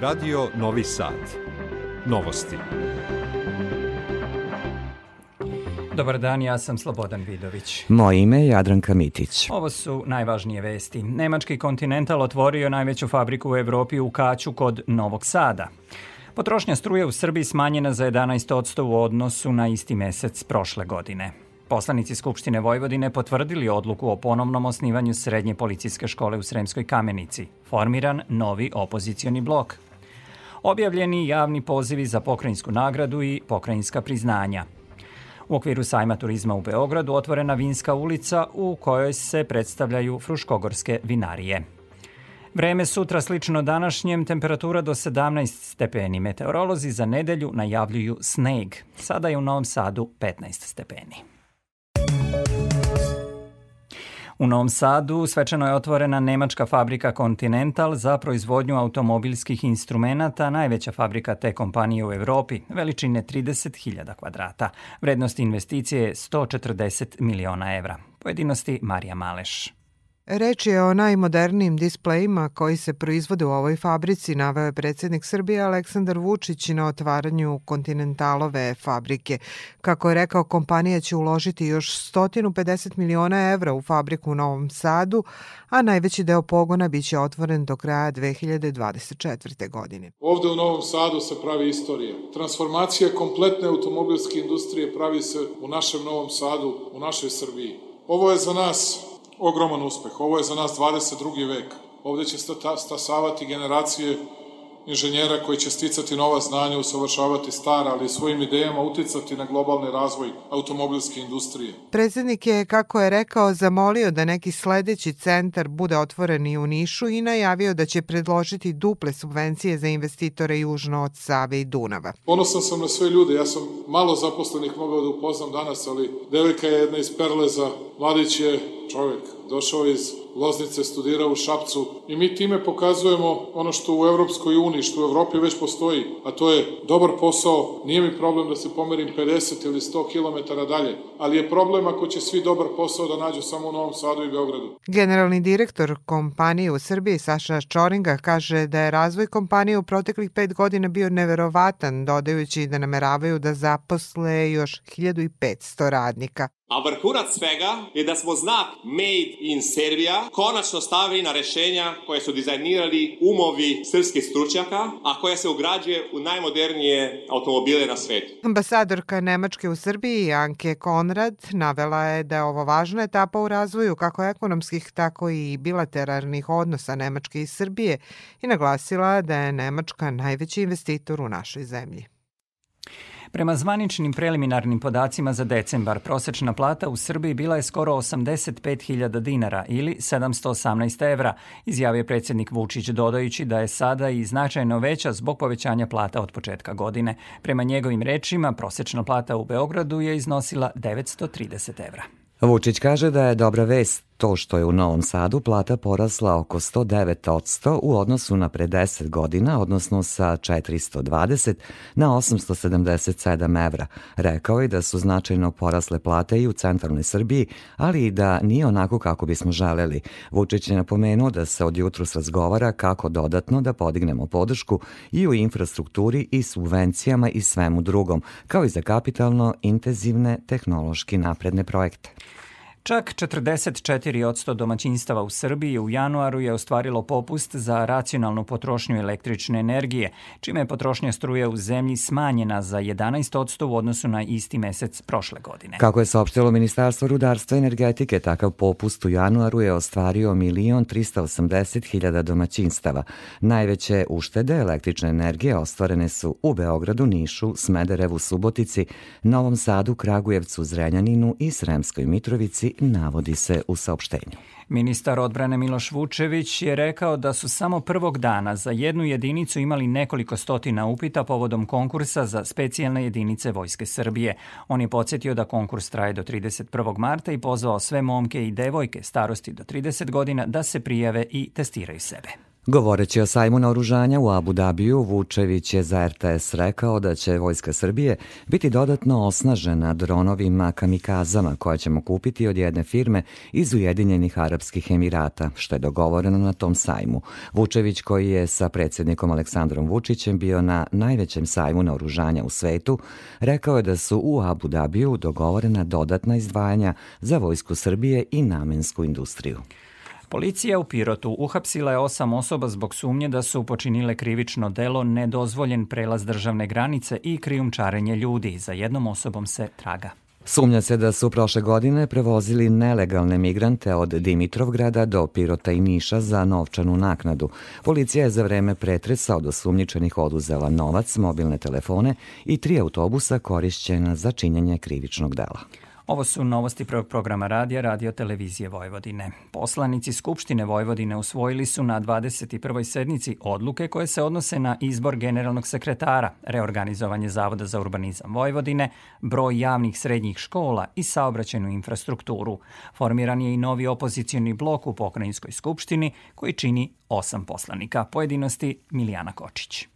Radio Novi Sad. Novosti. Dobar dan, ja sam Slobodan Vidović. Moje ime je Jadranka Mitić. Ovo su najvažnije vesti. Nemački Continental otvorio najveću fabriku u Evropi u Kaću kod Novog Sada. Potrošnja struje u Srbiji smanjena za 11% u odnosu na isti mesec prošle godine. Poslanici Skupštine Vojvodine potvrdili odluku o ponovnom osnivanju Srednje policijske škole u Sremskoj kamenici. Formiran novi opozicioni blok. Objavljeni javni pozivi za pokrajinsku nagradu i pokrajinska priznanja. U okviru sajma turizma u Beogradu otvorena vinska ulica u kojoj se predstavljaju fruškogorske vinarije. Vreme sutra slično današnjem, temperatura do 17 stepeni. Meteorolozi za nedelju najavljuju sneg. Sada je u Novom Sadu 15 stepeni. U Novom Sadu svečano je otvorena nemačka fabrika Continental za proizvodnju automobilskih instrumenta, najveća fabrika te kompanije u Evropi, veličine 30.000 kvadrata. Vrednost investicije je 140 miliona evra. Pojedinosti Marija Maleš. Reč je o najmodernijim displejima koji se proizvode u ovoj fabrici, naveo je predsednik Srbije Aleksandar Vučić na otvaranju kontinentalove fabrike. Kako je rekao, kompanija će uložiti još 150 miliona evra u fabriku u Novom Sadu, a najveći deo pogona biće otvoren do kraja 2024. godine. Ovde u Novom Sadu se pravi istorija. Transformacija kompletne automobilske industrije pravi se u našem Novom Sadu, u našoj Srbiji. Ovo je za nas ogroman uspeh. Ovo je za nas 22. vek. Ovde će stasavati generacije inženjera koji će sticati nova znanja, usavršavati stara, ali svojim idejama uticati na globalni razvoj automobilske industrije. Predsednik je, kako je rekao, zamolio da neki sledeći centar bude otvoren i u Nišu i najavio da će predložiti duple subvencije za investitore južno od Save i Dunava. Ponosan sam na sve ljude, ja sam malo zaposlenih mogao da upoznam danas, ali devojka je jedna iz Perleza, mladić je čovek, došao iz Loznice, studirao u Šapcu i mi time pokazujemo ono što u Evropskoj uniji, što u Evropi već postoji, a to je dobar posao, nije mi problem da se pomerim 50 ili 100 km dalje, ali je problem ako će svi dobar posao da nađu samo u Novom Sadu i Beogradu. Generalni direktor kompanije u Srbiji Saša Čoringa kaže da je razvoj kompanije u proteklih pet godina bio neverovatan, dodajući da nameravaju da zaposle još 1500 radnika. A vrhunac svega je da smo znak Made in Serbia konačno stavili na rešenja koje su dizajnirali umovi srpskih stručnjaka, a koja se ugrađuje u najmodernije automobile na svetu. Ambasadorka Nemačke u Srbiji Anke Konrad navela je da je ovo važna etapa u razvoju kako ekonomskih, tako i bilateralnih odnosa Nemačke i Srbije i naglasila da je Nemačka najveći investitor u našoj zemlji. Prema zvaničnim preliminarnim podacima za decembar, prosečna plata u Srbiji bila je skoro 85.000 dinara ili 718 evra, izjavio predsjednik Vučić dodajući da je sada i značajno veća zbog povećanja plata od početka godine. Prema njegovim rečima, prosečna plata u Beogradu je iznosila 930 evra. Vučić kaže da je dobra vest to što je u Novom Sadu plata porasla oko 109% u odnosu na pre 10 godina, odnosno sa 420 na 877 evra. Rekao je da su značajno porasle plate i u centralnoj Srbiji, ali i da nije onako kako bismo želeli. Vučić je napomenuo da se od jutru razgovara kako dodatno da podignemo podršku i u infrastrukturi i subvencijama i svemu drugom, kao i za kapitalno intenzivne tehnološki napredne projekte. Čak 44% domaćinstava u Srbiji u januaru je ostvarilo popust za racionalnu potrošnju električne energije, čime je potrošnja struje u zemlji smanjena za 11% u odnosu na isti mesec prošle godine. Kako je saopštilo Ministarstvo rudarstva i energetike, takav popust u januaru je ostvario 1.380.000 domaćinstava. Najveće uštede električne energije ostvarene su u Beogradu, Nišu, Smederevu, Subotici, Novom Sadu, Kragujevcu, Zrenjaninu i Sremskoj Mitrovici navodi se u saopštenju. Ministar odbrane Miloš Vučević je rekao da su samo prvog dana za jednu jedinicu imali nekoliko stotina upita povodom konkursa za specijalne jedinice Vojske Srbije. On je podsjetio da konkurs traje do 31. marta i pozvao sve momke i devojke starosti do 30 godina da se prijave i testiraju sebe. Govoreći o sajmu naoružanja u Abu Dabiju, Vučević je za RTS rekao da će Vojska Srbije biti dodatno osnažena dronovima kamikazama koje ćemo kupiti od jedne firme iz Ujedinjenih Arapskih Emirata, što je dogovoreno na tom sajmu. Vučević, koji je sa predsednikom Aleksandrom Vučićem bio na najvećem sajmu naoružanja u svetu, rekao je da su u Abu Dabiju dogovorena dodatna izdvajanja za Vojsku Srbije i namensku industriju. Policija u Pirotu uhapsila je osam osoba zbog sumnje da su počinile krivično delo nedozvoljen prelaz državne granice i krijumčarenje ljudi. Za jednom osobom se traga. Sumnja se da su prošle godine prevozili nelegalne migrante od Dimitrovgrada do Pirota i Niša za novčanu naknadu. Policija je za vreme pretresa od osumnjičenih oduzela novac, mobilne telefone i tri autobusa korišćena za činjenje krivičnog dela. Ovo su novosti prvog programa radija Radio Televizije Vojvodine. Poslanici Skupštine Vojvodine usvojili su na 21. sednici odluke koje se odnose na izbor generalnog sekretara, reorganizovanje Zavoda za urbanizam Vojvodine, broj javnih srednjih škola i saobraćenu infrastrukturu. Formiran je i novi opozicioni blok u Pokrajinskoj skupštini koji čini osam poslanika. Pojedinosti Milijana Kočić.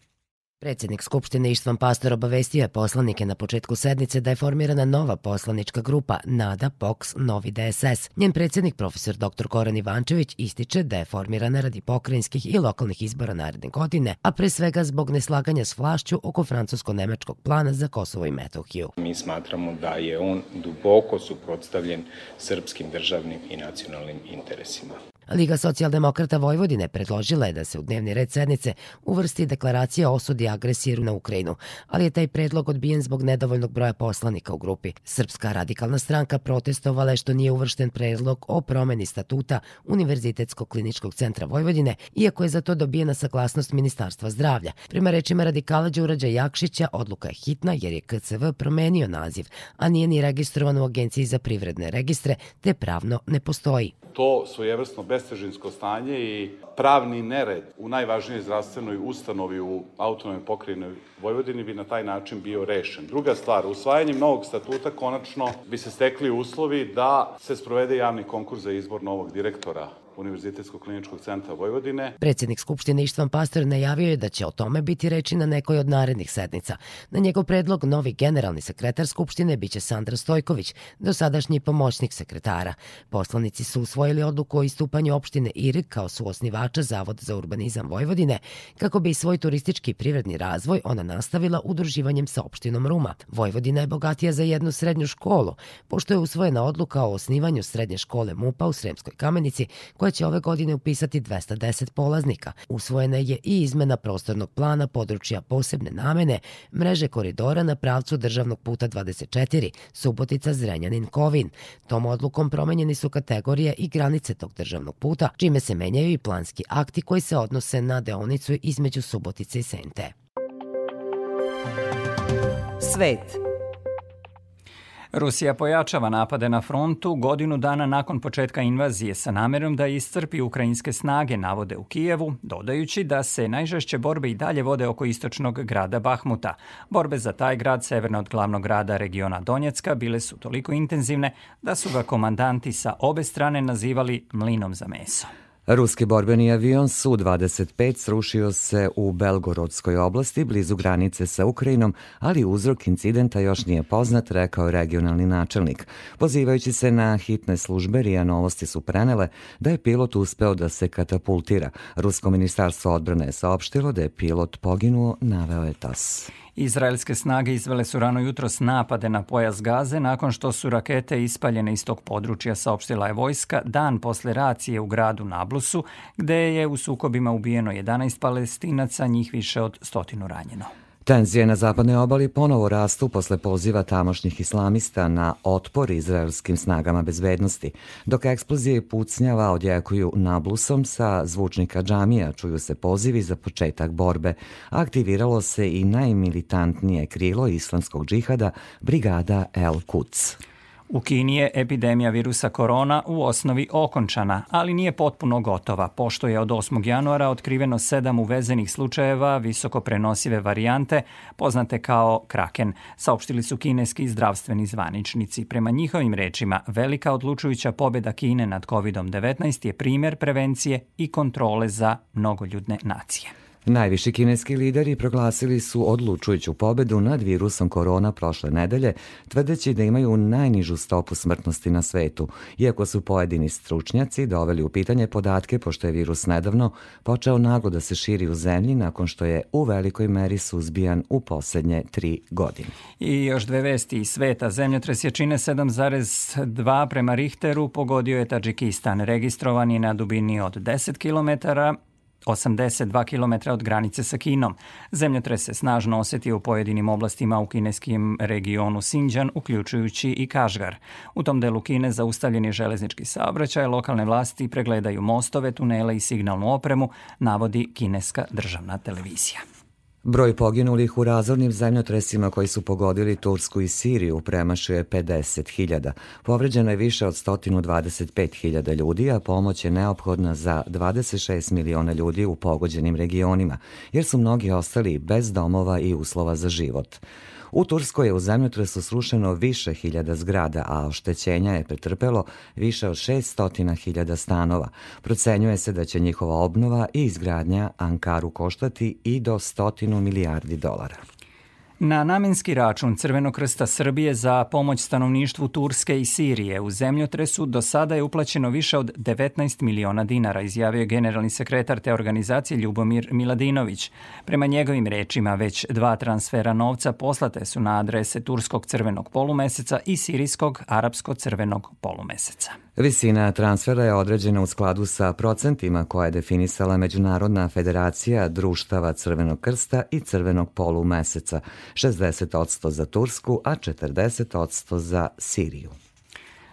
Predsednik Skupštine Ištvan Pastor obavestio je poslanike na početku sednice da je formirana nova poslanička grupa Nada POX Novi DSS. Njen predsednik profesor dr. Koran Ivančević ističe da je formirana radi pokrajinskih i lokalnih izbora naredne godine, a pre svega zbog neslaganja s vlašću oko francusko-nemačkog plana za Kosovo i Metohiju. Mi smatramo da je on duboko suprotstavljen srpskim državnim i nacionalnim interesima. Liga socijaldemokrata Vojvodine predložila je da se u dnevni red sednice uvrsti deklaracija o osudi agresije na Ukrajinu, ali je taj predlog odbijen zbog nedovoljnog broja poslanika u grupi. Srpska radikalna stranka protestovala je što nije uvršten predlog o promeni statuta Univerzitetskog kliničkog centra Vojvodine, iako je za to dobijena saglasnost Ministarstva zdravlja. Prema rečima radikala Đurađa Jakšića, odluka je hitna jer je KCV promenio naziv, a nije ni registrovan u Agenciji za privredne registre, te pravno ne postoji. To svojevrsno bestežinsko stanje i pravni nered u najvažnijoj zdravstvenoj ustanovi u autonomnoj pokrajini Vojvodini bi na taj način bio rešen. Druga stvar, usvajanjem novog statuta konačno bi se stekli uslovi da se sprovede javni konkurs za izbor novog direktora Univerzitetskog kliničkog centra Vojvodine. Predsednik Skupštine Ištvan Pastor najavio je da će o tome biti reči na nekoj od narednih sednica. Na njegov predlog novi generalni sekretar Skupštine biće Sandra Stojković, dosadašnji pomoćnik sekretara. Poslanici su usvojili odluku o istupanju opštine Irig kao suosnivača Zavod za urbanizam Vojvodine, kako bi svoj turistički i privredni razvoj ona nastavila udruživanjem sa opštinom Ruma. Vojvodina je bogatija za jednu srednju školu, pošto je usvojena odluka o osnivanju srednje škole MUPA u Sremskoj kamenici, koja će ove godine upisati 210 polaznika. Usvojena je i izmena prostornog plana područja posebne namene mreže koridora na pravcu državnog puta 24, Subotica Zrenjanin Kovin. Tom odlukom promenjeni su kategorije i granice tog državnog puta, čime se menjaju i planski akti koji se odnose na deonicu između Subotice i Sente. Svet Rusija pojačava napade na frontu godinu dana nakon početka invazije sa namerom da iscrpi ukrajinske snage, navode u Kijevu, dodajući da se najžešće borbe i dalje vode oko istočnog grada Bahmuta. Borbe za taj grad, severno od glavnog grada regiona Donjecka, bile su toliko intenzivne da su ga komandanti sa obe strane nazivali mlinom za meso. Ruski borbeni avion Su-25 srušio se u Belgorodskoj oblasti blizu granice sa Ukrajinom, ali uzrok incidenta još nije poznat, rekao regionalni načelnik. Pozivajući se na hitne službe, Rija Novosti su prenele da je pilot uspeo da se katapultira. Rusko ministarstvo odbrane je saopštilo da je pilot poginuo, naveo je TAS. Izraelske snage izvele su rano jutro napade na pojas Gaze nakon što su rakete ispaljene iz tog područja, saopštila je vojska, dan posle racije u gradu Nablusu, gde je u sukobima ubijeno 11 palestinaca, njih više od stotinu ranjeno. Tenzije na zapadnoj obali ponovo rastu posle poziva tamošnjih islamista na otpor izraelskim snagama bezbednosti, dok eksplozije i pucnjava odjekuju nablusom sa zvučnika džamija, čuju se pozivi za početak borbe. Aktiviralo se i najmilitantnije krilo islamskog džihada, brigada El Quds. U Kini je epidemija virusa korona u osnovi okončana, ali nije potpuno gotova, pošto je od 8. januara otkriveno sedam uvezenih slučajeva visoko prenosive varijante, poznate kao kraken, saopštili su kineski zdravstveni zvaničnici. Prema njihovim rečima, velika odlučujuća pobeda Kine nad COVID-19 je primer prevencije i kontrole za mnogoljudne nacije. Najviši kineski lideri proglasili su odlučujuću pobedu nad virusom korona prošle nedelje, tvrdeći da imaju najnižu stopu smrtnosti na svetu, iako su pojedini stručnjaci doveli u pitanje podatke pošto je virus nedavno počeo nago da se širi u zemlji nakon što je u velikoj meri suzbijan u poslednje tri godine. I još dve vesti iz sveta. Zemljotres jačine 7,2 prema Richteru pogodio je Tadžikistan. Registrovan je na dubini od 10 km 82 km od granice sa Kinom. Zemljotres se snažno osetio u pojedinim oblastima u kineskim regionu Sinđan, uključujući i Kažgar. U tom delu Kine zaustavljen je železnički saobraćaj, lokalne vlasti pregledaju mostove, tunele i signalnu opremu, navodi kineska državna televizija. Broj poginulih u razornim zemljotresima koji su pogodili Tursku i Siriju premašuje 50.000. Povređeno je više od 125.000 ljudi, a pomoć je neophodna za 26 miliona ljudi u pogođenim regionima, jer su mnogi ostali bez domova i uslova za život. U Turskoj je u zemljotresu srušeno više hiljada zgrada, a oštećenja je pretrpelo više od 600 hiljada stanova. Procenjuje se da će njihova obnova i izgradnja Ankaru koštati i do stotinu milijardi dolara. Na namenski račun Crvenog krsta Srbije za pomoć stanovništvu Turske i Sirije u zemljotresu do sada je uplaćeno više od 19 miliona dinara, izjavio je generalni sekretar te organizacije Ljubomir Miladinović. Prema njegovim rečima, već dva transfera novca poslate su na adrese Turskog crvenog polumeseca i Sirijskog arapsko-crvenog polumeseca. Visina transfera je određena u skladu sa procentima koje je definisala Međunarodna federacija društava Crvenog krsta i Crvenog polumeseca, 60% za Tursku, a 40% za Siriju.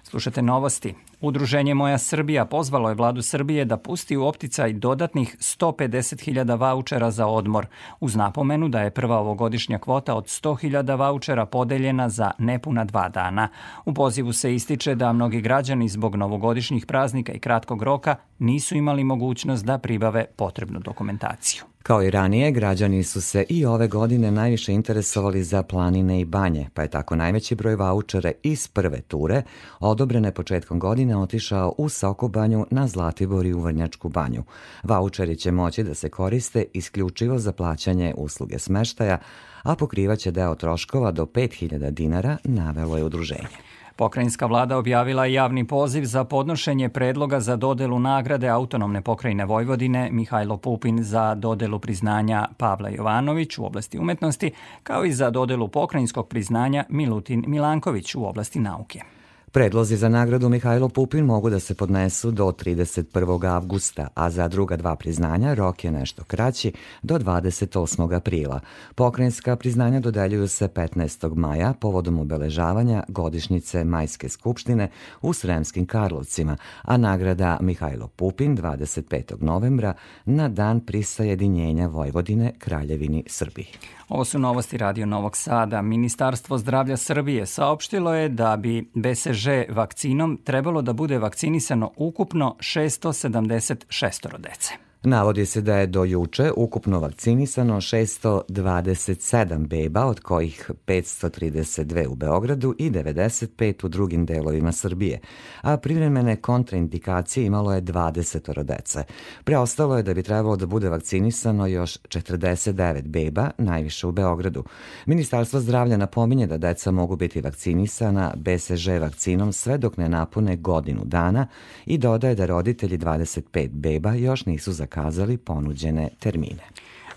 Slušate novosti. Udruženje Moja Srbija pozvalo je vladu Srbije da pusti u opticaj dodatnih 150.000 vaučera za odmor, uz napomenu da je prva ovogodišnja kvota od 100.000 vaučera podeljena za nepuna dva dana. U pozivu se ističe da mnogi građani zbog novogodišnjih praznika i kratkog roka nisu imali mogućnost da pribave potrebnu dokumentaciju. Kao i ranije, građani su se i ove godine najviše interesovali za planine i banje, pa je tako najveći broj vaučere iz prve ture odobrene početkom godine otišao u Sokobanju na Zlatibor i u Vrnjačku banju. Vaučeri će moći da se koriste isključivo za plaćanje usluge smeštaja, a pokrivaće deo troškova do 5000 dinara, navelo je udruženje. Pokrajinska vlada objavila javni poziv za podnošenje predloga za dodelu nagrade autonomne pokrajine Vojvodine Mihajlo Pupin za dodelu priznanja Pavla Jovanović u oblasti umetnosti, kao i za dodelu pokrajinskog priznanja Milutin Milanković u oblasti nauke. Predlozi za nagradu Mihajlo Pupin mogu da se podnesu do 31. avgusta, a za druga dva priznanja rok je nešto kraći do 28. aprila. Pokrajinska priznanja dodeljuju se 15. maja povodom obeležavanja godišnjice Majske skupštine u Sremskim Karlovcima, a nagrada Mihajlo Pupin 25. novembra na dan prisajedinjenja Vojvodine Kraljevini Srbiji. Ovo su novosti Radio Novog Sada. Ministarstvo zdravlja Srbije saopštilo je da bi BSŽ vakcinom trebalo da bude vakcinisano ukupno 676 dece. Navodi se da je do juče ukupno vakcinisano 627 beba, od kojih 532 u Beogradu i 95 u drugim delovima Srbije, a privremene kontraindikacije imalo je 20 dece. Preostalo je da bi trebalo da bude vakcinisano još 49 beba, najviše u Beogradu. Ministarstvo zdravlja napominje da deca mogu biti vakcinisana BSŽ vakcinom sve dok ne napune godinu dana i dodaje da roditelji 25 beba još nisu zakazali zakazali ponuđene termine.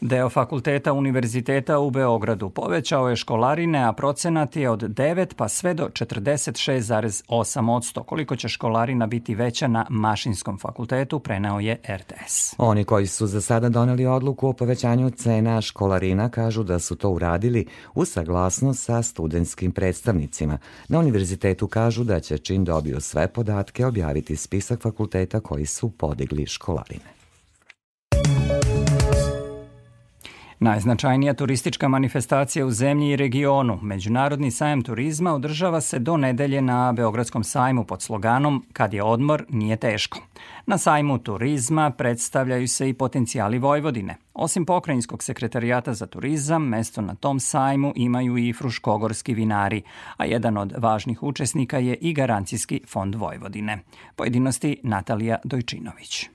Deo fakulteta Univerziteta u Beogradu povećao je školarine, a procenat je od 9 pa sve do 46,8 odsto. Koliko će školarina biti veća na Mašinskom fakultetu, preneo je RTS. Oni koji su za sada doneli odluku o povećanju cena školarina kažu da su to uradili u saglasnost sa studentskim predstavnicima. Na univerzitetu kažu da će čim dobiju sve podatke objaviti spisak fakulteta koji su podigli školarine. Najznačajnija turistička manifestacija u zemlji i regionu, Međunarodni sajam turizma, održava se do nedelje na Beogradskom sajmu pod sloganom Kad je odmor, nije teško. Na sajmu turizma predstavljaju se i potencijali Vojvodine. Osim pokrajinskog sekretarijata za turizam, mesto na tom sajmu imaju i fruškogorski vinari, a jedan od važnih učesnika je i Garancijski fond Vojvodine. Pojedinosti Natalija Dojčinović.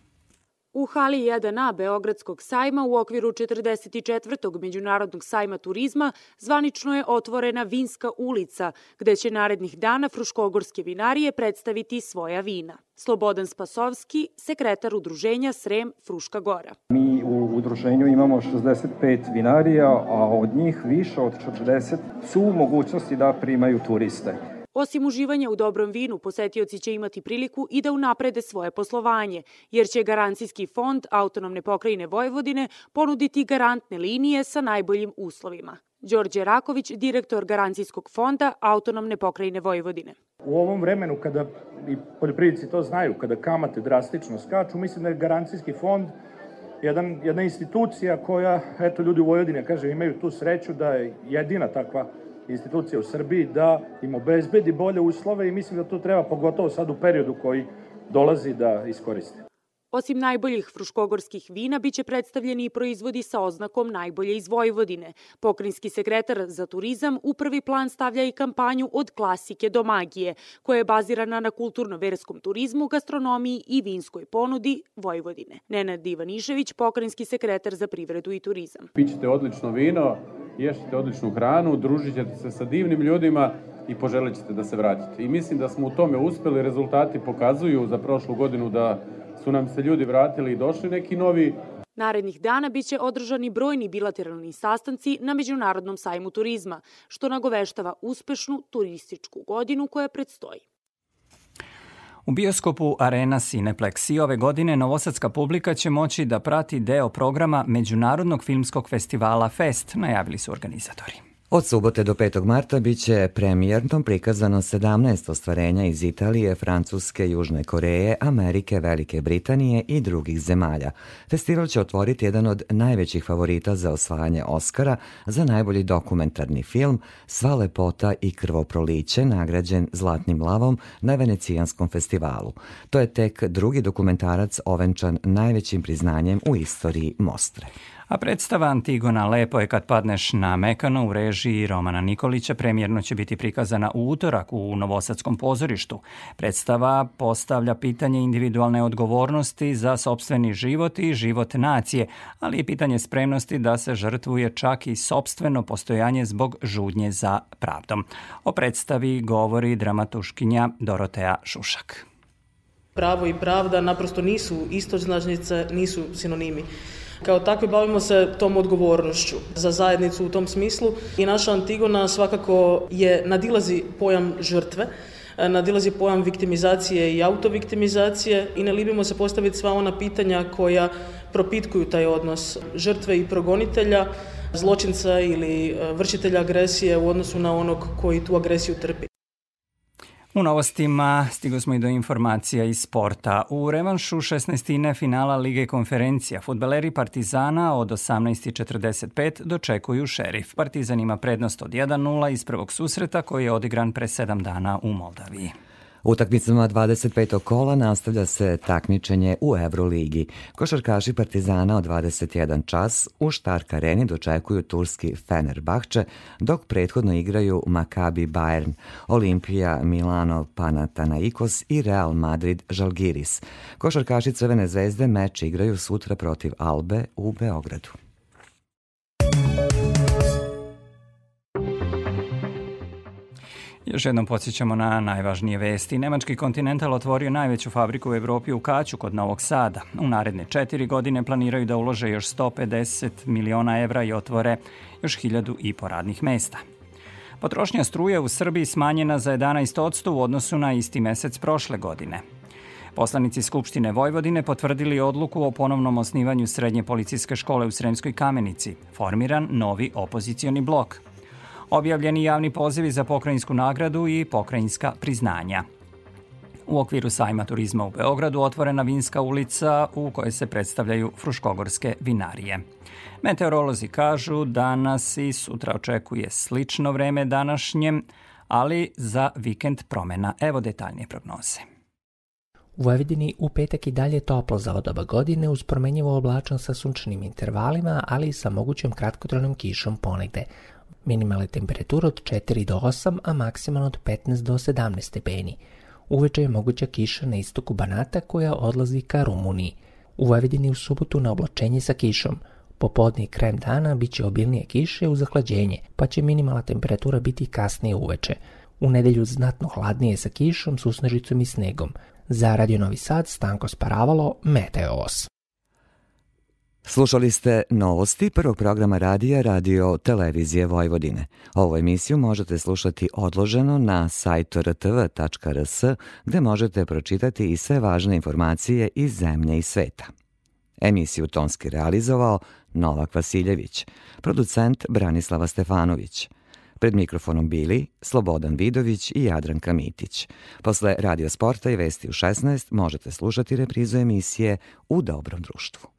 U hali 1A Beogradskog sajma u okviru 44. Međunarodnog sajma turizma zvanično je otvorena Vinska ulica, gde će narednih dana Fruškogorske vinarije predstaviti svoja vina. Slobodan Spasovski, sekretar udruženja Srem Fruška Gora. Mi u udruženju imamo 65 vinarija, a od njih više od 40 su u mogućnosti da primaju turiste. Osim uživanja u dobrom vinu, posetioci će imati priliku i da unaprede svoje poslovanje, jer će Garancijski fond Autonomne pokrajine Vojvodine ponuditi garantne linije sa najboljim uslovima. Đorđe Raković, direktor Garancijskog fonda Autonomne pokrajine Vojvodine. U ovom vremenu kada i poljoprivrednici to znaju, kada kamate drastično skaču, mislim da je Garancijski fond jedan, jedna institucija koja, eto, ljudi u Vojvodini, kaže, imaju tu sreću da je jedina takva institucija u Srbiji da im obezbedi bolje uslove i mislim da to treba pogotovo sad u periodu koji dolazi da iskoriste. Osim najboljih fruškogorskih vina, biće predstavljeni i proizvodi sa oznakom najbolje iz Vojvodine. Pokrinjski sekretar za turizam u prvi plan stavlja i kampanju od klasike do magije, koja je bazirana na kulturno-verskom turizmu, gastronomiji i vinskoj ponudi Vojvodine. Nenad Ivanišević, pokrinjski sekretar za privredu i turizam. Pićete odlično vino, ješite odličnu hranu, družit ćete se sa divnim ljudima i poželit ćete da se vratite. I mislim da smo u tome uspeli, rezultati pokazuju za prošlu godinu da su nam se ljudi vratili i došli neki novi. Narednih dana biće održani brojni bilateralni sastanci na Međunarodnom sajmu turizma, što nagoveštava uspešnu turističku godinu koja predstoji. U bioskopu Arena Cineplex i ove godine novosadska publika će moći da prati deo programa Međunarodnog filmskog festivala Fest, najavili su organizatori. Od subote do 5. marta biće premijerno prikazano 17 ostvarenja iz Italije, Francuske, Južne Koreje, Amerike, Velike Britanije i drugih zemalja. Festival će otvoriti jedan od najvećih favorita za osvajanje Oscara za najbolji dokumentarni film Sva lepota i krvoproliće nagrađen Zlatnim lavom na Venecijanskom festivalu. To je tek drugi dokumentarac ovenčan najvećim priznanjem u istoriji Mostre. A predstava Antigona Lepo je kad padneš na Mekano u režiji Romana Nikolića premijerno će biti prikazana u utorak u Novosadskom pozorištu. Predstava postavlja pitanje individualne odgovornosti za sobstveni život i život nacije, ali i pitanje spremnosti da se žrtvuje čak i sobstveno postojanje zbog žudnje za pravdom. O predstavi govori dramatuškinja Dorotea Šušak. Pravo i pravda naprosto nisu istoznačnice, nisu sinonimi. Kao takvi bavimo se tom odgovornošću za zajednicu u tom smislu i naša Antigona svakako je nadilazi pojam žrtve, nadilazi pojam viktimizacije i autoviktimizacije i ne libimo se postaviti sva ona pitanja koja propitkuju taj odnos žrtve i progonitelja, zločinca ili vršitelja agresije u odnosu na onog koji tu agresiju trpi. U novostima stigo smo i do informacija iz sporta. U revanšu 16. finala Lige konferencija futbaleri Partizana od 18.45 dočekuju šerif. Partizan ima prednost od 1-0 iz prvog susreta koji je odigran pre 7 dana u Moldaviji. Utakmicama 25. kola nastavlja se takmičenje u Euroligi. Košarkaši Partizana od 21 čas u Štark areni dočekuju turski Fenerbahče, dok prethodno igraju Maccabi Bayern, Olimpija Milano Panathinaikos i Real Madrid Žalgiris. Košarkaši Crvene zvezde meč igraju sutra protiv Albe u Beogradu. Još jednom podsjećamo na najvažnije vesti. Nemački kontinental otvorio najveću fabriku u Evropi u Kaću kod Novog Sada. U naredne četiri godine planiraju da ulože još 150 miliona evra i otvore još hiljadu i po radnih mesta. Potrošnja struje u Srbiji smanjena za 11% u odnosu na isti mesec prošle godine. Poslanici Skupštine Vojvodine potvrdili odluku o ponovnom osnivanju Srednje policijske škole u Sremskoj kamenici. Formiran novi opozicioni blok objavljeni javni pozivi za pokrajinsku nagradu i pokrajinska priznanja. U okviru sajma turizma u Beogradu otvorena vinska ulica u kojoj se predstavljaju fruškogorske vinarije. Meteorolozi kažu da nas i sutra očekuje slično vreme današnjem, ali za vikend promena. Evo detaljnije prognoze. U Vojvodini u petak i dalje toplo za odaba godine uz promenjivo oblačan sa sunčanim intervalima, ali i sa mogućom kratkotrajnom kišom ponegde. Minimalna temperatura od 4 do 8, a maksimalno od 15 do 17 stepeni. Uveče je moguća kiša na istoku Banata koja odlazi ka Rumuniji. U Vojvodini u subotu na oblačenje sa kišom. Popodne i krem dana bit će obilnije kiše u zahlađenje, pa će minimalna temperatura biti kasnije uveče. U nedelju znatno hladnije sa kišom, susnežicom i snegom. Za Radio Novi Sad Stanko Sparavalo, Meteos. Slušali ste novosti prvog programa radija Radio Televizije Vojvodine. Ovu emisiju možete slušati odloženo na sajtu rtv.rs gde možete pročitati i sve važne informacije iz zemlje i sveta. Emisiju tonski realizovao Novak Vasiljević, producent Branislava Stefanović. Pred mikrofonom bili Slobodan Vidović i Jadranka Mitić. Posle Radio Sporta i Vesti u 16 možete slušati reprizu emisije U dobrom društvu.